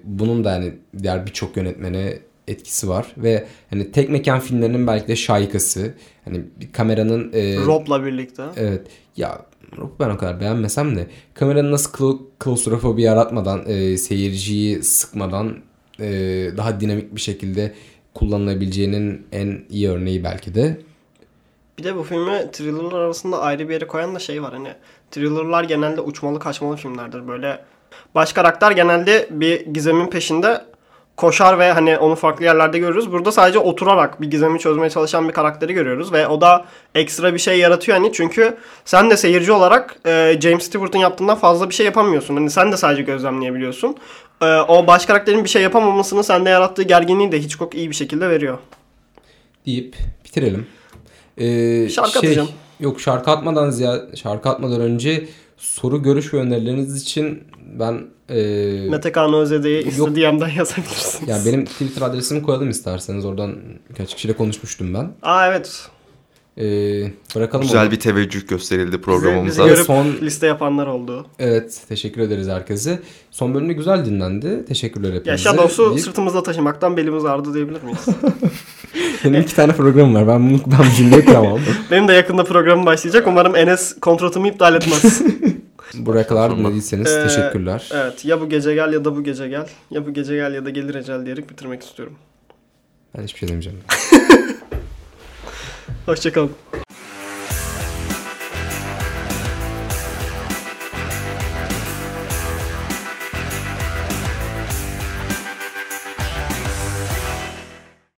bunun da yani diğer birçok yönetmene etkisi var ve hani tek mekan filmlerinin belki de şaikası. Hani bir kameranın e, Rob'la birlikte. Evet. Ya Rob ben o kadar beğenmesem de kameranın nasıl klo- klostrofobi yaratmadan, e, seyirciyi sıkmadan e, daha dinamik bir şekilde kullanılabileceğinin en iyi örneği belki de. Bir de bu filmi thrillerlar arasında ayrı bir yere koyan da şey var hani thrillerlar genelde uçmalı kaçmalı filmlerdir. Böyle baş karakter genelde bir gizemin peşinde koşar ve hani onu farklı yerlerde görürüz. Burada sadece oturarak bir gizemi çözmeye çalışan bir karakteri görüyoruz ve o da ekstra bir şey yaratıyor hani çünkü sen de seyirci olarak e, James Stewart'ın yaptığından fazla bir şey yapamıyorsun. Hani sen de sadece gözlemleyebiliyorsun. E, o baş karakterin bir şey yapamamasını sende yarattığı gerginliği de Hitchcock iyi bir şekilde veriyor. deyip bitirelim. Ee, Şarkı atacağım. Yok şarkı atmadan ziyade şarkı atmadan önce soru görüş ve önerileriniz için ben e, Mete Kaan Özede'ye Yok. Instagram'dan yazabilirsiniz. yani benim Twitter adresimi koyalım isterseniz oradan birkaç kişiyle konuşmuştum ben. Aa evet. Ee, bırakalım Güzel onu. bir teveccüh gösterildi Bizi, programımıza. bizi görüp Son- liste yapanlar oldu. Evet teşekkür ederiz herkese. Son bölümde güzel dinlendi. Teşekkürler hepinize. Ya Shadows'u deyip- sırtımızda taşımaktan belimiz ağrıdı diyebilir miyiz? Benim iki tane programım var. Ben bunu ben cümleyi kuramam. Benim de yakında programım başlayacak. Umarım Enes kontratımı iptal etmez. Buraya kadar dinlediyseniz Ee, teşekkürler. evet. Ya bu gece gel ya da bu gece gel. Ya bu gece gel ya da gelir ecel diyerek bitirmek istiyorum. Ben hiçbir şey demeyeceğim. Hoşçakalın.